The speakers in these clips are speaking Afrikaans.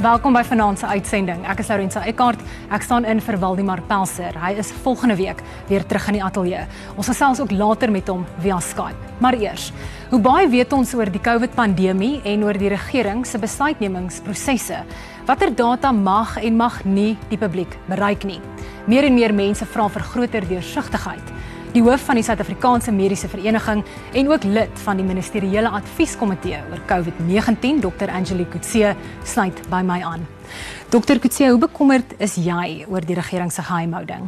Welkom by vanaand se uitsending. Ek is Lorenza Eckart. Ek staan in vir Waldemar Pelser. Hy is volgende week weer terug in die ateljee. Ons gesels ook later met hom via Skype. Maar eers, hoe baie weet ons oor die COVID-pandemie en oor die regering se besluitnemingsprosesse? Watter data mag en mag nie die publiek bereik nie? Meer en meer mense vra vir groter deursigtigheid. Die hoof van die Suid-Afrikaanse Mediese Vereniging en ook lid van die Ministeriële Advieskomitee oor COVID-19, Dr. Angelique Kutse, sluit by my aan. Dr. Kutse, hoe bekommerd is jy oor die regering se geheimhouding?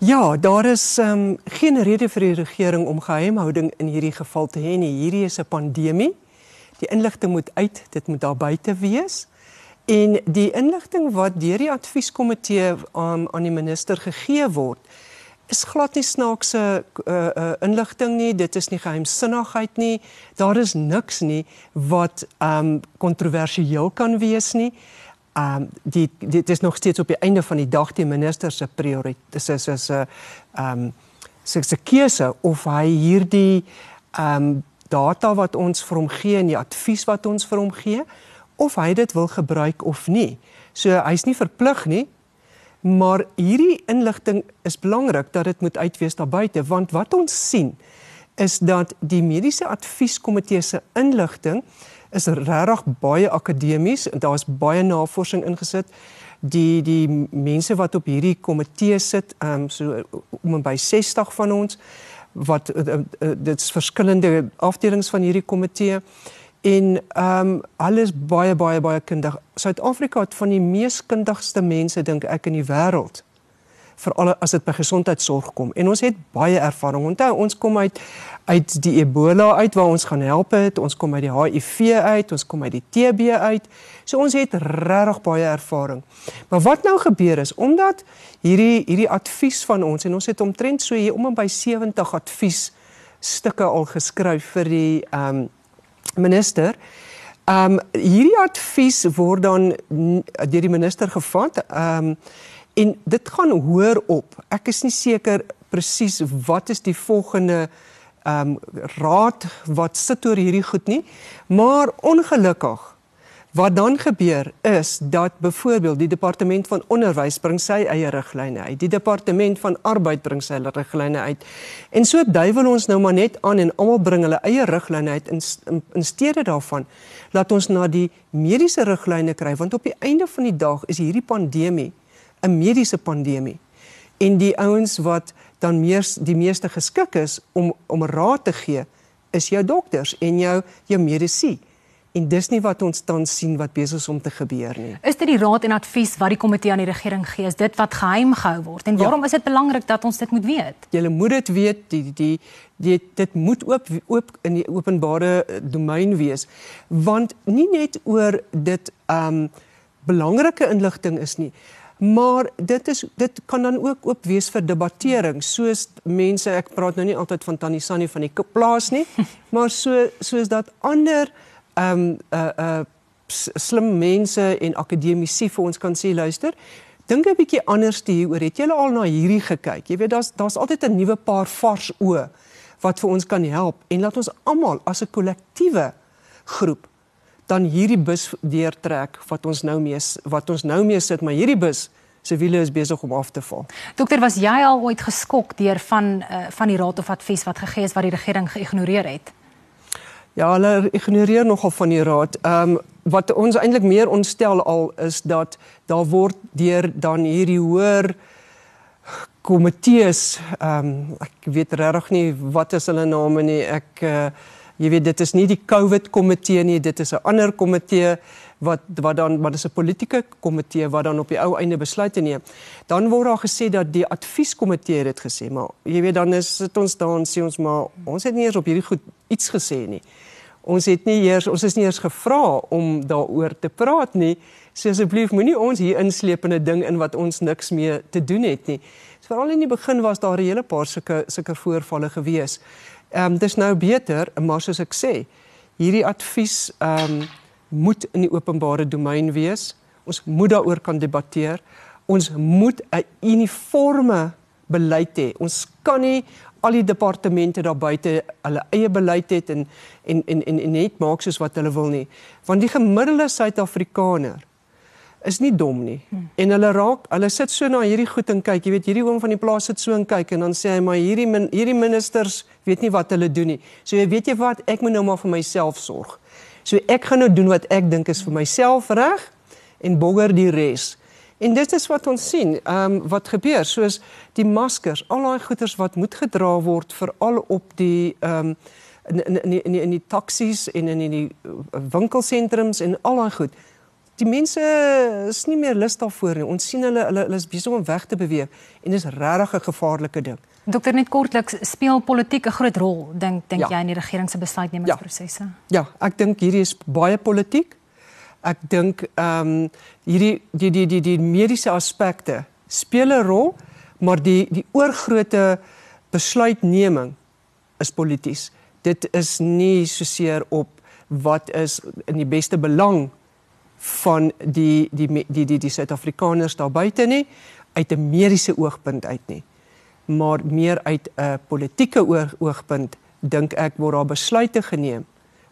Ja, daar is um, geen rede vir die regering om geheimhouding in hierdie geval te hê nie. Hierdie is 'n pandemie. Die inligting moet uit, dit moet daar buite wees. En die inligting wat deur die advieskomitee um, aan die minister gegee word, is glad nie snaakse uh, uh, inligting nie, dit is nie geheimsinnigheid nie. Daar is niks nie wat um kontroversieel kan wees nie. Um die dit is nog steeds op die einde van die dag die minister se prioriteit is is 'n um se se keuse of hy hierdie um data wat ons vir hom gee en die advies wat ons vir hom gee of hy dit wil gebruik of nie. So hy's nie verplig nie Maar hierdie inligting is belangrik dat dit moet uitwees daar buite want wat ons sien is dat die mediese advieskomitee se inligting is regtig baie akademies en daar's baie navorsing ingesit. Die die mense wat op hierdie komitee sit, ehm um, so om en by 60 van ons wat uh, uh, dit is verskillende afdelings van hierdie komitee en ehm um, alles baie baie baie kundig. Suid-Afrika het van die mees kundigste mense dink ek in die wêreld veral as dit by gesondheidsorg kom. En ons het baie ervaring. Onthou, ons kom uit uit die Ebola uit waar ons gaan help het. Ons kom uit die HIV uit, ons kom uit die TB uit. So ons het regtig baie ervaring. Maar wat nou gebeur is omdat hierdie hierdie advies van ons en ons het omtrent so hier om en by 70 advies stukke al geskryf vir die ehm um, minister. Ehm um, hierdie advies word dan deur die minister gevat. Ehm um, en dit gaan hoor op. Ek is nie seker presies wat is die volgende ehm um, raad wat sit oor hierdie goed nie, maar ongelukkig Wat dan gebeur is dat byvoorbeeld die departement van onderwys bring sy eie riglyne uit. Die departement van arbeid bring sy riglyne uit. En so duiwel ons nou maar net aan en almal bring hulle eie riglyne uit in, in in steede daarvan laat ons na die mediese riglyne kry want op die einde van die dag is hierdie pandemie 'n mediese pandemie. En die ouens wat dan meer die meeste geskik is om om raad te gee is jou dokters en jou jou medisy. En dis nie wat ons tans sien wat besig is om te gebeur nie. Is dit die raad en advies wat die komitee aan die regering gee? Is dit wat geheim gehou word? En waarom ja. is dit belangrik dat ons dit moet weet? Jy moet dit weet, die die die dit moet oop oop in die openbare eh, domein wees. Want nie net oor dit um belangrike inligting is nie, maar dit is dit kan dan ook oop wees vir debattering soos mense ek praat nou nie altyd van Tannie Sunny van die plaas nie, maar so soos dat ander ehm um, uh uh slim mense en akademici vir ons kan sê luister dink 'n bietjie anders te hieroor het julle al na hierdie gekyk jy weet daar's daar's altyd 'n nuwe paar vars oë wat vir ons kan help en laat ons almal as 'n kollektiewe groep dan hierdie bus deurtrek wat ons nou mee wat ons nou mee sit maar hierdie bus se wiele is besig om af te val. Dokter, was jy al ooit geskok deur van uh, van die raad of advies wat gegee is wat die regering geïgnoreer het? Ja, hulle ignoreer nogal van die raad. Ehm um, wat ons eintlik meer ontstel al is dat daar word deur dan hierdie hoër komitees ehm um, ek weet regtig nie wat is hulle name nie. Ek uh, jy weet dit is nie die COVID komitee nie, dit is 'n ander komitee wat wat dan wat is 'n politieke komitee wat dan op die ou einde besluite neem. Dan word daar gesê dat die advieskomitee dit gesê, maar jy weet dan is dit ons dan sê ons maar ons het nie eers op hierdie goed iets gesê nie. Ons het nie eers ons is nie eers gevra om daaroor te praat nie. So asseblief moenie ons hier insleep in ding in wat ons niks mee te doen het nie. So veral in die begin was daar 'n hele paar sulke sulke voorvalle gewees. Ehm um, dis nou beter, maar soos ek sê, hierdie advies ehm um, moet in die openbare domein wees. Ons moet daaroor kan debatteer. Ons moet 'n uniforme beleid hê. Ons kan nie al die departemente daar buite hulle eie beleid het en en en en, en net maak soos wat hulle wil nie. Want die gemiddelde Suid-Afrikaner is nie dom nie. Hmm. En hulle raak, hulle sit so na hierdie goed en kyk, jy weet, hierdie oom van die plaas sit so en kyk en dan sê hy maar hierdie min, hierdie ministers weet nie wat hulle doen nie. So jy weet jy wat, ek moet nou maar vir myself sorg. So ek gaan nou doen wat ek dink is vir myself reg en bogger die res. En dit is wat ons sien, ehm um, wat gebeur, soos die maskers, al daai goeders wat moet gedra word veral op die ehm um, in in in in die, in die taksies en in die winkelsentrums en al daai goed die mense is nie meer lus daarvoor nie. Ons sien hulle hulle hulle is besig om weg te beweeg en dis regtig 'n gevaarlike ding. Dokter net kortliks speel politiek 'n groot rol dink dink ja. jy in die regering se besluitnemingsprosesse? Ja. ja, ek dink hierdie is baie politiek. Ek dink ehm um, hierdie die die die die mediese aspekte speel 'n rol, maar die die oorgrootte besluitneming is polities. Dit is nie so seer op wat is in die beste belang van die die die die die Suid-Afrikaners daar buite nie uit 'n mediese oogpunt uit nie maar meer uit 'n politieke oogpunt dink ek word daar besluite geneem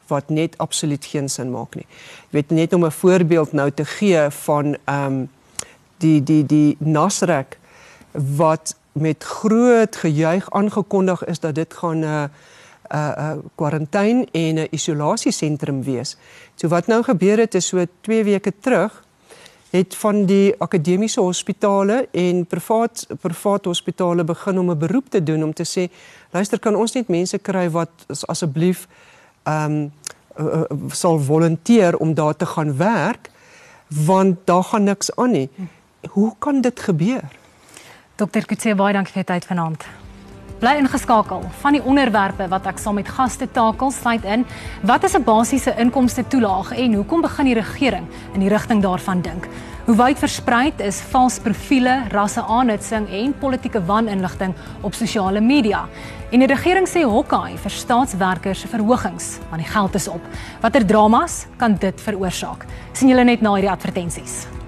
wat net absoluut geen sin maak nie. Jy weet net om 'n voorbeeld nou te gee van ehm um, die die die Nasrek wat met groot gejuig aangekondig is dat dit gaan 'n uh, 'n uh, 'n uh, kwarantyne en 'n isolasiesentrum wees. So wat nou gebeur het is so 2 weke terug het van die akademiese hospitale en privaat privaat hospitale begin om 'n beroep te doen om te sê luister kan ons net mense kry wat asseblief ehm um, uh, sal volunteer om daar te gaan werk want daar gaan niks aan nie. Hoe kan dit gebeur? Dokter Kutse baie dankie vir tyd vanaand. Bly ingeskakel. Van die onderwerpe wat ek saam met gaste takel sluit in, wat is 'n basiese inkomste toelaag en hoekom begin die regering in die rigting daarvan dink? Hoe wyd verspreid is vals profile, rasseaanhitsing en politieke waninligting op sosiale media? En die regering sê hokkie vir staatswerkers verhogings, want die geld is op. Watter dramas kan dit veroorsaak? sien julle net na hierdie advertensies.